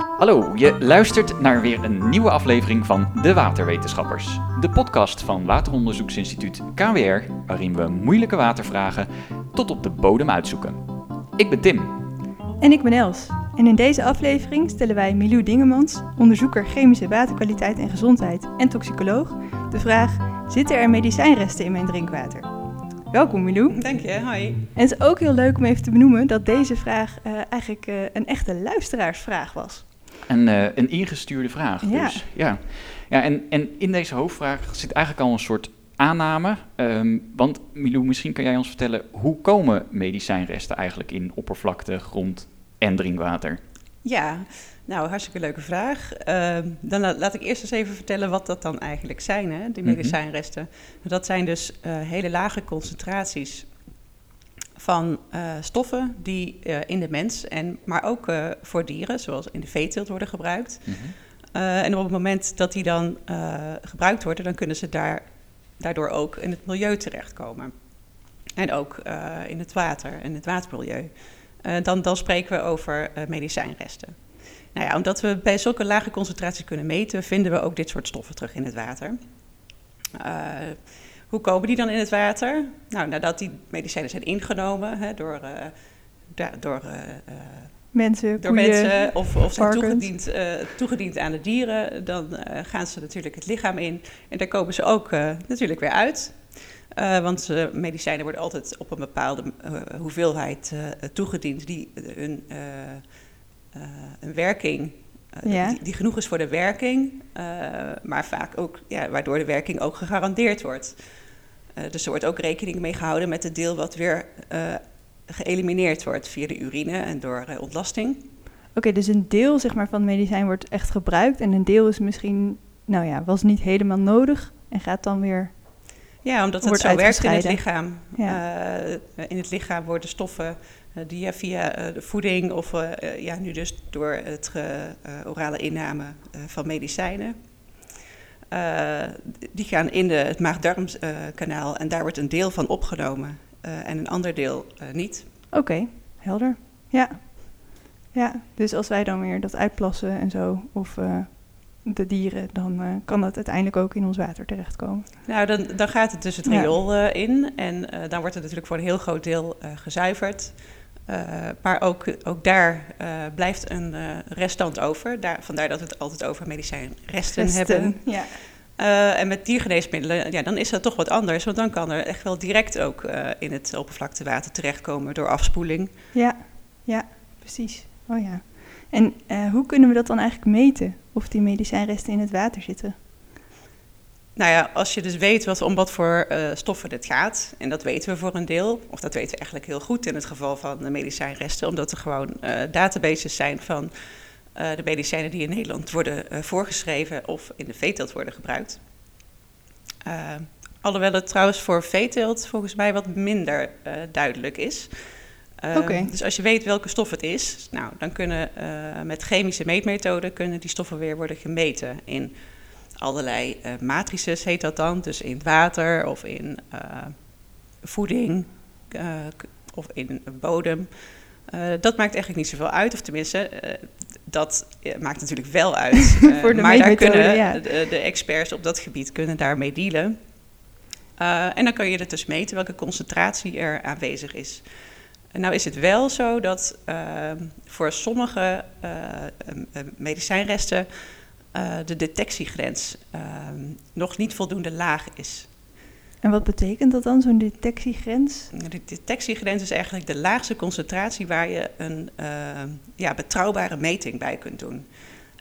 Hallo, je luistert naar weer een nieuwe aflevering van De Waterwetenschappers. De podcast van Wateronderzoeksinstituut KWR, waarin we moeilijke watervragen tot op de bodem uitzoeken. Ik ben Tim. En ik ben Els. En in deze aflevering stellen wij Milou Dingemans, onderzoeker chemische waterkwaliteit en gezondheid en toxicoloog, de vraag: zitten er medicijnresten in mijn drinkwater? Welkom Milou. Dank je, hoi. En het is ook heel leuk om even te benoemen dat deze vraag uh, eigenlijk uh, een echte luisteraarsvraag was. Een, uh, een ingestuurde vraag. Ja. Dus, ja. Ja, en, en in deze hoofdvraag zit eigenlijk al een soort aanname. Um, want Milou, misschien kan jij ons vertellen hoe komen medicijnresten eigenlijk in oppervlakte, grond en drinkwater? Ja, nou, hartstikke leuke vraag. Uh, dan laat ik eerst eens even vertellen wat dat dan eigenlijk zijn, hè, die medicijnresten. Mm -hmm. Dat zijn dus uh, hele lage concentraties van uh, stoffen die uh, in de mens, en, maar ook voor dieren, zoals in de veeteelt, worden gebruikt. Mm -hmm. en op het moment dat die dan gebruikt worden, dan kunnen ze daar, daardoor ook in het milieu terechtkomen. En ook in het water en het watermilieu. dan, dan spreken we over medicijnresten. Nou ja, omdat we bij zulke lage concentraties kunnen meten, vinden we ook dit soort stoffen terug in het water. Hoe komen die dan in het water? Nou, nadat die medicijnen zijn ingenomen hè, door, uh, da door, uh, mensen, door koeien, mensen of, of zijn toegediend, toegediend, aan de dieren, dan gaan ze natuurlijk het lichaam in en daar komen ze ook natuurlijk weer uit. want medicijnen worden altijd op een bepaalde hoeveelheid toegediend die hun een werking ja. die, die, genoeg is voor de werking, uh, maar vaak ook ja, waardoor de werking ook gegarandeerd wordt. dus er wordt ook rekening mee gehouden met het deel wat weer geëlimineerd wordt via de urine en door ontlasting. Oké, okay, dus een deel zeg maar, van het medicijn wordt echt gebruikt en een deel is misschien, nou ja, was niet helemaal nodig en gaat dan weer. Ja, omdat het zo werkt in het lichaam. Ja. in het lichaam worden stoffen uh, die via uh, de voeding of ja, nu dus door het orale inname van medicijnen. die gaan in de, het maag-darmkanaal en daar wordt een deel van opgenomen en een ander deel niet. Oké, okay, helder. Ja. ja, dus als wij dan weer dat uitplassen en zo, of de dieren, dan uh, kan dat uiteindelijk ook in ons water terechtkomen. Nou, dan, dan gaat het dus het riool ja. uh, in en uh, dan wordt het natuurlijk voor een heel groot deel gezuiverd. Uh, maar ook, ook daar uh, blijft een uh, restant over. Daar, vandaar dat we het altijd over medicijnresten Resten, hebben. Ja. en met diergeneesmiddelen, ja, dan is dat toch wat anders. Want dan kan er echt wel direct ook in het oppervlaktewater terechtkomen door afspoeling. Ja, ja, precies. Oh ja. En hoe kunnen we dat dan eigenlijk meten? Of die medicijnresten in het water zitten? Nou ja, als je dus weet wat, om wat voor uh, stoffen het gaat, en dat weten we voor een deel, of dat weten we eigenlijk heel goed in het geval van de medicijnresten, omdat er gewoon uh, databases zijn van uh, de medicijnen die in Nederland worden voorgeschreven of in de veeteelt worden gebruikt. alhoewel het trouwens voor veeteelt volgens mij wat minder duidelijk is. Okay. Dus als je weet welke stof het is, nou, dan kunnen met chemische meetmethoden kunnen die stoffen weer worden gemeten in allerlei uh, matrices, heet dat dan. Dus in water of in uh, voeding uh, of in bodem. dat maakt eigenlijk niet zoveel uit, of tenminste, dat maakt natuurlijk wel uit. Voor de maar daar kunnen ja. de, de, experts op dat gebied kunnen daarmee dealen. en dan kan je dus meten welke concentratie er aanwezig is. Nou is het wel zo dat voor sommige medicijnresten uh, de detectiegrens uh, nog niet voldoende laag is. En wat betekent dat dan, zo'n detectiegrens? De detectiegrens is eigenlijk de laagste concentratie waar je een uh, ja, betrouwbare meting bij kunt doen.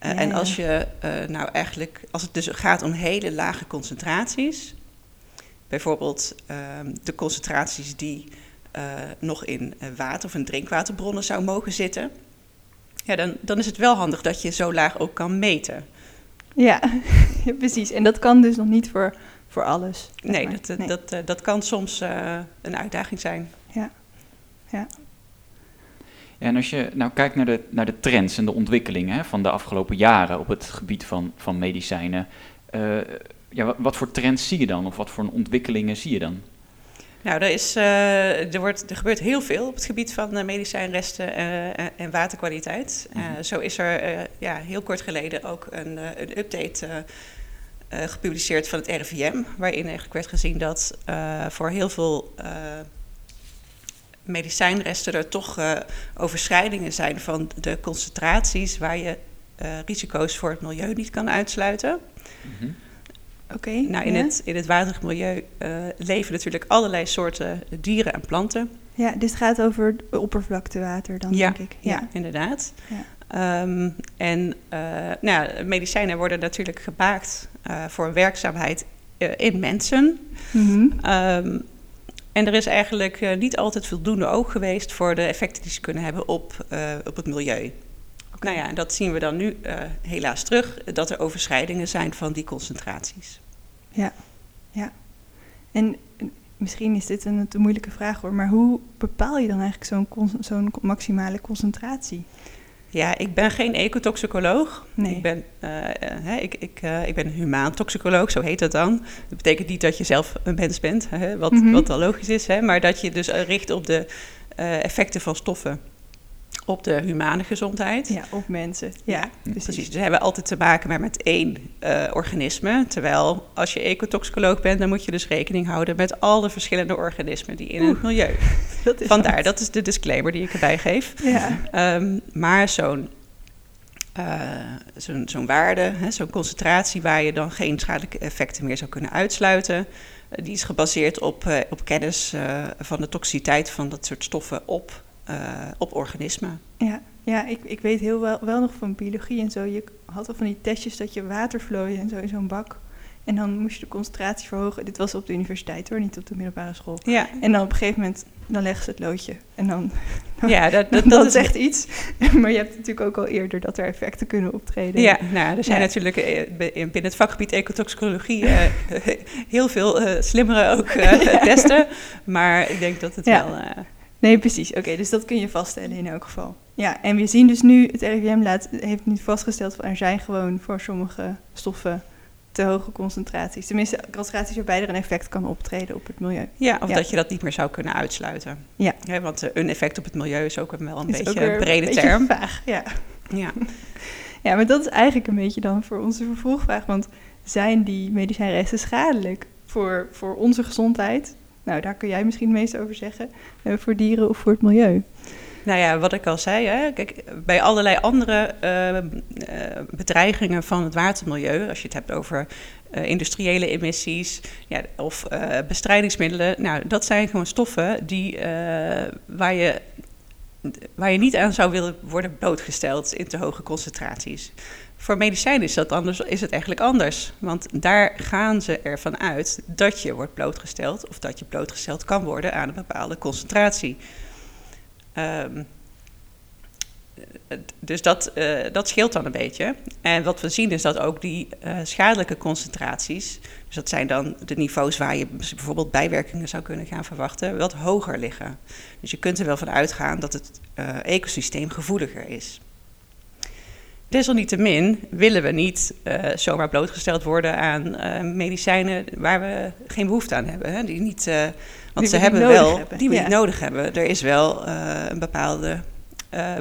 Ja, en als je nou eigenlijk, als het dus gaat om hele lage concentraties, bijvoorbeeld ehm, de concentraties die nog in water of in drinkwaterbronnen zou mogen zitten, ja, dan, dan is het wel handig dat je zo laag ook kan meten. Ja, precies. En dat kan dus nog niet voor, voor alles. Nee, dat, nee. Dat, dat, dat kan soms uh, een uitdaging zijn. Ja, ja. En als je nou kijkt naar de, naar de trends en de ontwikkelingen van de afgelopen jaren op het gebied van, van medicijnen, uh, ja, wat, wat, voor trends zie je dan? Of wat voor ontwikkelingen zie je dan? Nou, er, is, uh, er, wordt, er gebeurt heel veel op het gebied van uh, medicijnresten en, en waterkwaliteit. Mm zo is er ja, heel kort geleden ook een, een update gepubliceerd van het RIVM, waarin eigenlijk werd gezien dat voor heel veel medicijnresten er toch overschrijdingen zijn van de concentraties waar je risico's voor het milieu niet kan uitsluiten. Mm Oké. nou, in, het, in het waterig milieu uh, leven natuurlijk allerlei soorten dieren en planten. Ja, dus het gaat over oppervlaktewater dan, ja, denk ik. Ja, ja inderdaad. Ja. Um, en uh, nou, medicijnen worden natuurlijk gemaakt uh, voor werkzaamheid in mensen. Mm -hmm. um, en er is eigenlijk niet altijd voldoende oog geweest voor de effecten die ze kunnen hebben op, op het milieu. Nou ja, en dat zien we dan nu uh, helaas terug, dat er overschrijdingen zijn van die concentraties. Ja, ja. En misschien is dit een te moeilijke vraag hoor, maar hoe bepaal je dan eigenlijk zo'n maximale concentratie? Ja, ik ben geen ecotoxicoloog. Nee. Ik ben, uh, ik, ik, uh, ik ben humaan toxicoloog, zo heet dat dan. Dat betekent niet dat je zelf een mens bent, hè, wat, mm -hmm. wat al logisch is, hè, maar dat je dus richt op de effecten van stoffen op de humane gezondheid. Ja, op mensen. Ja, ja precies. precies. Dus we hebben altijd te maken met, met één uh, organisme. Terwijl als je ecotoxicoloog bent, dan moet je dus rekening houden met al de verschillende organismen die in Oeh, het milieu. Dat is Vandaar, dat is de disclaimer die ik erbij geef. Ja. Um, maar zo'n uh, zo'n zo'n waarde, zo'n concentratie waar je dan geen schadelijke effecten meer zou kunnen uitsluiten. Uh, die is gebaseerd op, op kennis van de toxiciteit van dat soort stoffen op uh, op organismen. Ja, ja ik, ik weet heel wel, wel nog van biologie en zo. Je had al van die testjes dat je water vlooide en zo in zo'n bak. En dan moest je de concentratie verhogen. Dit was op de universiteit hoor, niet op de middelbare school. Ja. En dan op een gegeven moment, dan leggen ze het loodje. En dan, dan ja, dat, dat, dat, is echt iets. maar je hebt natuurlijk ook al eerder dat er effecten kunnen optreden. Ja, nou, er zijn ja. natuurlijk binnen het vakgebied ecotoxicologie uh, heel veel uh, slimmere ook uh, ja. testen. Maar ik denk dat het wel... Nee, precies. Oké, okay, dus dat kun je vaststellen in elk geval. Ja, en we zien dus nu, het RIVM laat, heeft nu vastgesteld er zijn gewoon voor sommige stoffen te hoge concentraties. Tenminste, concentraties waarbij er een effect kan optreden op het milieu. Ja, of ja. dat je dat niet meer zou kunnen uitsluiten. Ja. ja want uh, een effect op het milieu is ook wel een is beetje een brede beetje term. Vaag, ja. ja. ja, maar dat is eigenlijk een beetje dan voor onze vervolgvraag. Want zijn die medicijnresten schadelijk voor, voor onze gezondheid? Nou, daar kun jij misschien het meest over zeggen. Uh, voor dieren of voor het milieu. Nou ja, wat ik al zei, hè, kijk, bij allerlei andere uh, uh, bedreigingen van het watermilieu, als je het hebt over industriële emissies ja, of bestrijdingsmiddelen, nou, dat zijn gewoon stoffen die, waar, je, waar je niet aan zou willen worden blootgesteld in te hoge concentraties. Voor medicijnen is, dat anders, is het eigenlijk anders. Want daar gaan ze ervan uit dat je wordt blootgesteld of dat je blootgesteld kan worden aan een bepaalde concentratie. Um, dus dat, uh, dat scheelt dan een beetje. En wat we zien is dat ook die uh, schadelijke concentraties, dus dat zijn dan de niveaus waar je bijvoorbeeld bijwerkingen zou kunnen gaan verwachten, wat hoger liggen. Dus je kunt er wel van uitgaan dat het ecosysteem gevoeliger is. Desalniettemin willen we niet uh, zomaar blootgesteld worden aan uh, medicijnen waar we geen behoefte aan hebben. Hè? Die niet, uh, want die ze hebben wel, hebben. die we ja. niet nodig hebben. Er is wel een bepaalde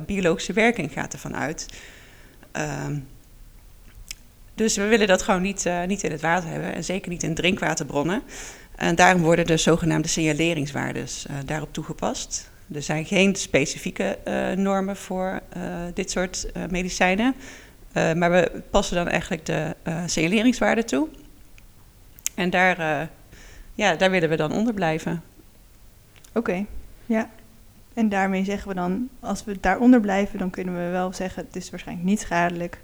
biologische werking, gaat ervan uit. Um, dus we willen dat gewoon niet, niet in het water hebben en zeker niet in drinkwaterbronnen. En daarom worden de zogenaamde signaleringswaardes daarop toegepast. Er zijn geen specifieke uh, normen voor uh, dit soort uh, medicijnen. maar we passen dan eigenlijk de signaleringswaarde toe. En daar, ja, daar willen we dan onder blijven. Oké, okay. ja. En daarmee zeggen we dan, als we daaronder blijven, dan kunnen we wel zeggen: het is waarschijnlijk niet schadelijk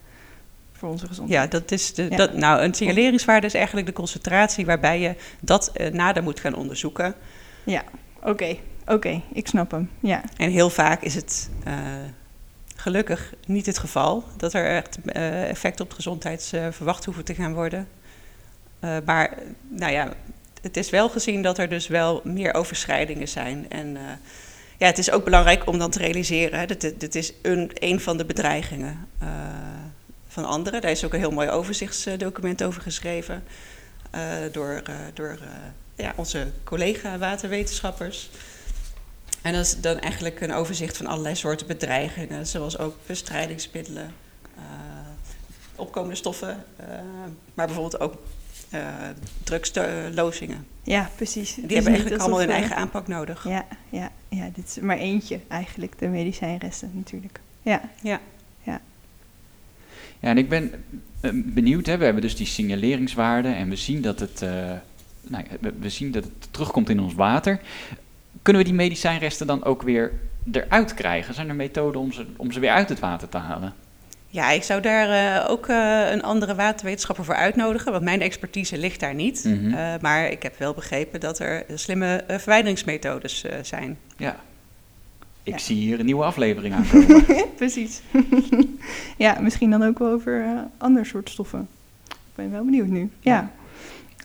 voor onze gezondheid. Ja, dat is de, ja. Dat, nou, een signaleringswaarde is eigenlijk de concentratie waarbij je dat nader moet gaan onderzoeken. Ja, oké. Okay. Oké, ik snap hem. Ja. En heel vaak is het uh, gelukkig niet het geval dat er echt uh, effecten op de gezondheid uh, verwacht hoeven te gaan worden. maar nou ja, het is wel gezien dat er dus wel meer overschrijdingen zijn. En ja, het is ook belangrijk om dan te realiseren, hè, dat dit, is een, van de bedreigingen van anderen. Daar is ook een heel mooi overzichtsdocument over geschreven door, door ja, onze collega-waterwetenschappers. En dat is dan eigenlijk een overzicht van allerlei soorten bedreigingen, zoals ook bestrijdingsmiddelen, uh, opkomende stoffen, uh, maar bijvoorbeeld ook uh, drugslozingen. Ja, precies. Die hebben eigenlijk allemaal hun eigen aanpak nodig. Ja, ja, ja, dit is maar eentje eigenlijk, de medicijnresten natuurlijk. Ja. Ja. Ja, ja en ik ben benieuwd, hè, we hebben dus die signaleringswaarden en we zien dat het, nou, we zien dat het terugkomt in ons water. Kunnen we die medicijnresten dan ook weer eruit krijgen? Zijn er methoden om ze, om ze weer uit het water te halen? Ja, ik zou daar uh, ook uh, een andere waterwetenschapper voor uitnodigen, want mijn expertise ligt daar niet. Mm -hmm. uh, maar ik heb wel begrepen dat er slimme verwijderingsmethodes zijn. Ja, ik ja. zie hier een nieuwe aflevering aankomen. Precies. ja, misschien dan ook wel over ander soort stoffen. Ik ben wel benieuwd nu. Ja.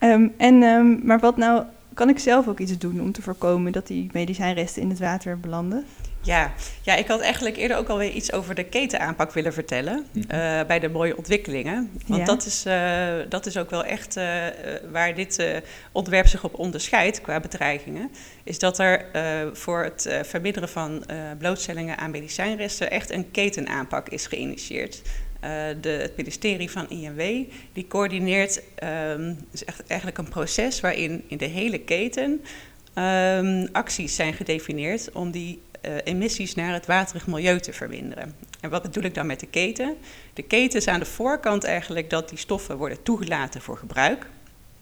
ja. Um, en, um, maar wat nou kan ik zelf ook iets doen om te voorkomen dat die medicijnresten in het water belanden? Ja, ja ik had eigenlijk eerder ook alweer iets over de ketenaanpak willen vertellen. Uh, bij de mooie ontwikkelingen. Want ja. dat, is, uh, dat is ook wel echt uh, waar dit ontwerp zich op onderscheidt qua bedreigingen. Is dat er voor het verminderen van blootstellingen aan medicijnresten echt een ketenaanpak is geïnitieerd. De, het ministerie van INW die coördineert um, is echt eigenlijk een proces waarin in de hele keten um, acties zijn gedefinieerd om die uh, emissies naar het waterig milieu te verminderen. En wat bedoel ik dan met de keten? De keten is aan de voorkant eigenlijk dat die stoffen worden toegelaten voor gebruik.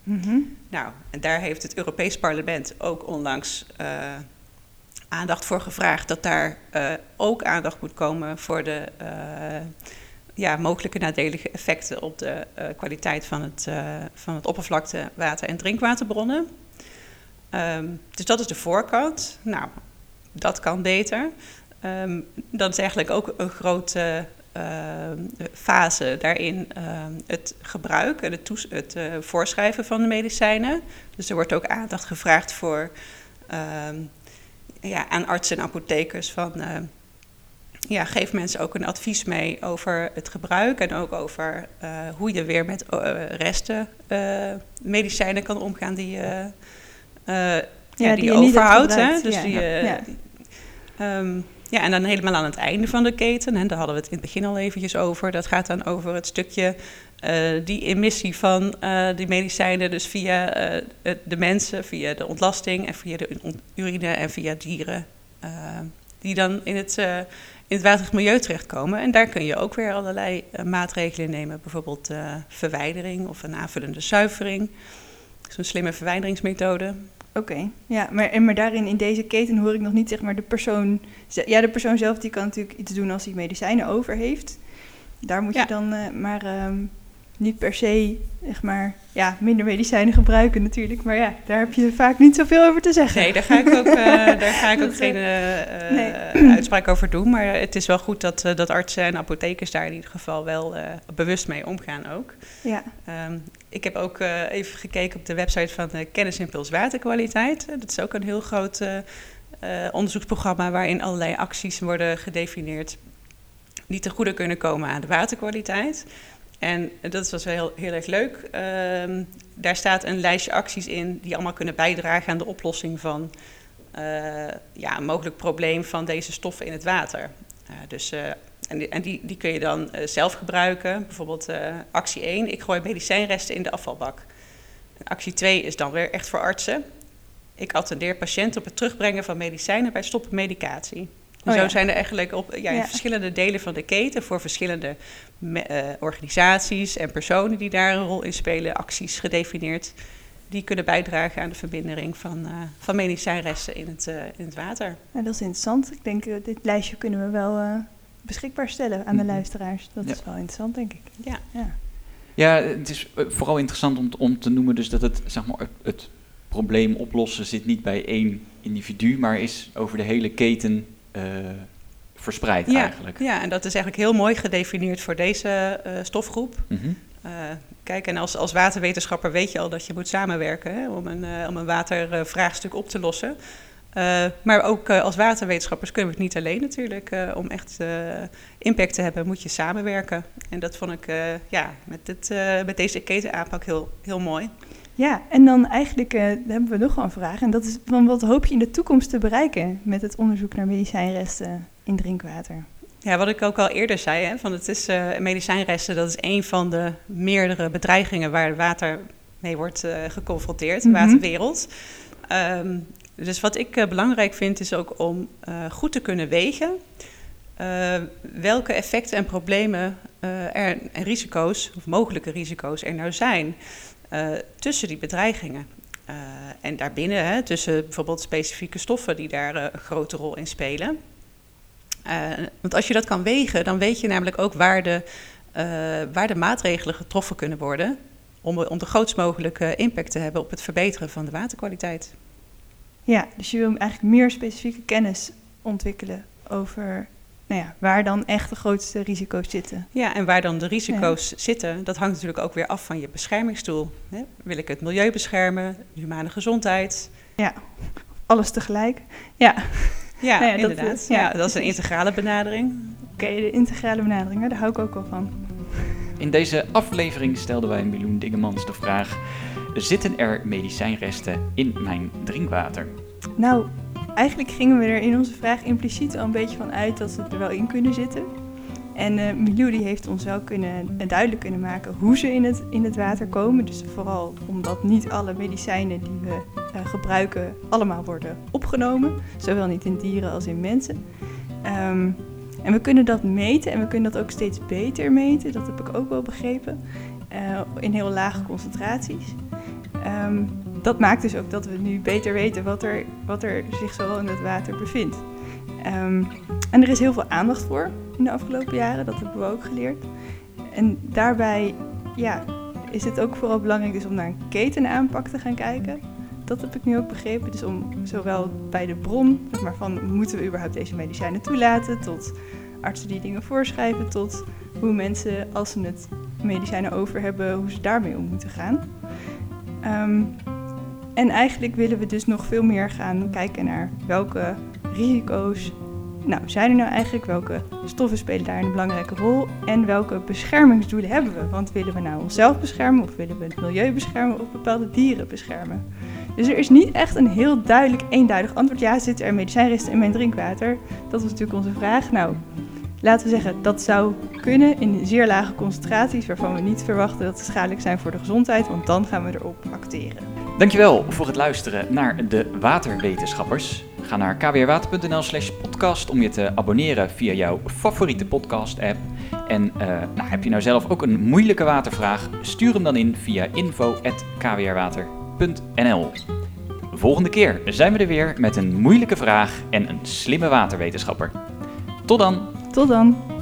Mm -hmm. Nou, en daar heeft het Europees Parlement ook onlangs uh, aandacht voor gevraagd dat daar uh, ook aandacht moet komen voor de ja, mogelijke nadelige effecten op de kwaliteit van het, van het oppervlakte, water- en drinkwaterbronnen. Um, dus dat is de voorkant. Nou, dat kan beter. Um, dat is eigenlijk ook een grote uh, fase daarin uh, het gebruik en het, het uh, voorschrijven van de medicijnen. Dus er wordt ook aandacht gevraagd voor ja, aan artsen en apothekers van ja, geef mensen ook een advies mee over het gebruik en ook over hoe je weer met resten medicijnen kan omgaan die, ja, ja, die, die je overhoudt. Hè? Dus ja, die, ja. Um, ja, en dan helemaal aan het einde van de keten, en daar hadden we het in het begin al eventjes over. Dat gaat dan over het stukje uh, die emissie van uh, die medicijnen, dus via uh, de mensen, via de ontlasting en via de urine en via dieren, die dan in het, in het waterig milieu terechtkomen. En daar kun je ook weer allerlei maatregelen nemen, bijvoorbeeld verwijdering of een aanvullende zuivering. Zo'n slimme verwijderingsmethode. Oké, okay. ja, maar, en maar daarin in deze keten hoor ik nog niet zeg maar de persoon... Ja, de persoon zelf die kan natuurlijk iets doen als hij medicijnen over heeft. Daar moet ja. je dan uh, maar um, niet per se, zeg maar, ja, minder medicijnen gebruiken natuurlijk. Maar ja, daar heb je vaak niet zoveel over te zeggen. Nee, daar ga ik ook, uh, daar ga ik ook geen uh, nee. uitspraak over doen. Maar het is wel goed dat, dat artsen en apothekers daar in ieder geval wel bewust mee omgaan ook. Ja. Um, ik heb ook even gekeken op de website van uh, Kennisimpuls Waterkwaliteit. Dat is ook een heel groot onderzoeksprogramma waarin allerlei acties worden gedefinieerd die ten goede kunnen komen aan de waterkwaliteit. En dat was wel heel, heel erg leuk. Uh, daar staat een lijstje acties in die allemaal kunnen bijdragen aan de oplossing van ja, een mogelijk probleem van deze stoffen in het water. dus en, die, en die, die kun je dan zelf gebruiken. Bijvoorbeeld actie 1, ik gooi medicijnresten in de afvalbak. En actie 2 is dan weer echt voor artsen. Ik attendeer patiënten op het terugbrengen van medicijnen bij stoppen medicatie. En oh, zo ja. zijn er eigenlijk op ja, in ja. verschillende delen van de keten voor verschillende me, uh, organisaties en personen die daar een rol in spelen, acties gedefinieerd. Die kunnen bijdragen aan de vermindering van, van medicijnresten in het, in het water. Ja, dat is interessant. Ik denk, dit lijstje kunnen we wel beschikbaar stellen aan de luisteraars. Dat ja. is wel interessant, denk ik. Ja, ja. ja het is vooral interessant om, om te noemen dus dat het, zeg maar, het probleem oplossen zit niet bij één individu, maar is over de hele keten uh, verspreid ja, eigenlijk. Ja, en dat is eigenlijk heel mooi gedefinieerd voor deze uh, stofgroep. Mm -hmm. uh, kijk, en als, als waterwetenschapper weet je al dat je moet samenwerken hè, om, een, om een watervraagstuk op te lossen. Uh, maar ook uh, als waterwetenschappers kunnen we het niet alleen natuurlijk. Uh, om echt impact te hebben moet je samenwerken. En dat vond ik ja, met, dit, met deze ketenaanpak heel, heel mooi. Ja, en dan eigenlijk uh, hebben we nog wel een vraag. En dat is van wat hoop je in de toekomst te bereiken met het onderzoek naar medicijnresten in drinkwater? Ja, wat ik ook al eerder zei, hè, van het is uh, medicijnresten, dat is een van de meerdere bedreigingen waar water mee wordt uh, geconfronteerd, de mm -hmm. waterwereld. Um, dus wat ik uh, belangrijk vind, is ook om goed te kunnen wegen welke effecten en problemen er, en risico's, of mogelijke risico's, er nou zijn tussen die bedreigingen. en daarbinnen, hè, tussen bijvoorbeeld specifieke stoffen die daar een grote rol in spelen. Uh, want als je dat kan wegen, dan weet je namelijk ook waar de, uh, waar de maatregelen getroffen kunnen worden. Om, om de grootst mogelijke impact te hebben op het verbeteren van de waterkwaliteit. Ja, dus je wil eigenlijk meer specifieke kennis ontwikkelen over nou ja, waar dan echt de grootste risico's zitten. Ja, en waar dan de risico's ja. zitten, dat hangt natuurlijk ook weer af van je beschermingsdoel. Hè? Wil ik het milieu beschermen, humane gezondheid? Ja, alles tegelijk. Ja. Ja, nou ja inderdaad. Dat, ja. ja, dat is een integrale benadering. Oké, okay, de integrale benadering, daar hou ik ook wel van. In deze aflevering stelden wij Miljoen Dingemans de vraag... Zitten er medicijnresten in mijn drinkwater? Nou, eigenlijk gingen we er in onze vraag impliciet al een beetje van uit dat ze er wel in kunnen zitten. En uh, Milou die heeft ons wel kunnen, uh, duidelijk kunnen maken hoe ze in het, in het water komen. Dus vooral omdat niet alle medicijnen die we uh, gebruiken allemaal worden opgenomen. Zowel niet in dieren als in mensen. Um, en we kunnen dat meten en we kunnen dat ook steeds beter meten. Dat heb ik ook wel begrepen. in heel lage concentraties. Um, dat maakt dus ook dat we nu beter weten wat er, wat er zich zo in het water bevindt. Um, en er is heel veel aandacht voor in de afgelopen jaren, dat hebben we ook geleerd. En daarbij ja, is het ook vooral belangrijk dus om naar een ketenaanpak te gaan kijken. Dat heb ik nu ook begrepen. Dus om zowel bij de bron, zeg maar van moeten we überhaupt deze medicijnen toelaten, tot artsen die dingen voorschrijven, tot hoe mensen als ze het medicijnen over hebben, hoe ze daarmee om moeten gaan. Um, en eigenlijk willen we dus nog veel meer gaan kijken naar welke risico's nou, zijn er nou eigenlijk? Welke stoffen spelen daar een belangrijke rol? En welke beschermingsdoelen hebben we? Want willen we nou onszelf beschermen of willen we het milieu beschermen of bepaalde dieren beschermen? Dus er is niet echt een heel duidelijk, eenduidig antwoord. Ja, zitten er medicijnresten in mijn drinkwater? Dat was natuurlijk onze vraag. Nou, laten we zeggen, dat zou kunnen in zeer lage concentraties, waarvan we niet verwachten dat ze schadelijk zijn voor de gezondheid, want dan gaan we erop acteren. Dankjewel voor het luisteren naar de Waterwetenschappers. Ga naar kwrwater.nl slash podcast om je te abonneren via jouw favoriete podcast app. En uh, nou, heb je nou zelf ook een moeilijke watervraag? Stuur hem dan in via info.kwrwater.nl Volgende keer zijn we er weer met een moeilijke vraag en een slimme waterwetenschapper. Tot dan! Tot dan!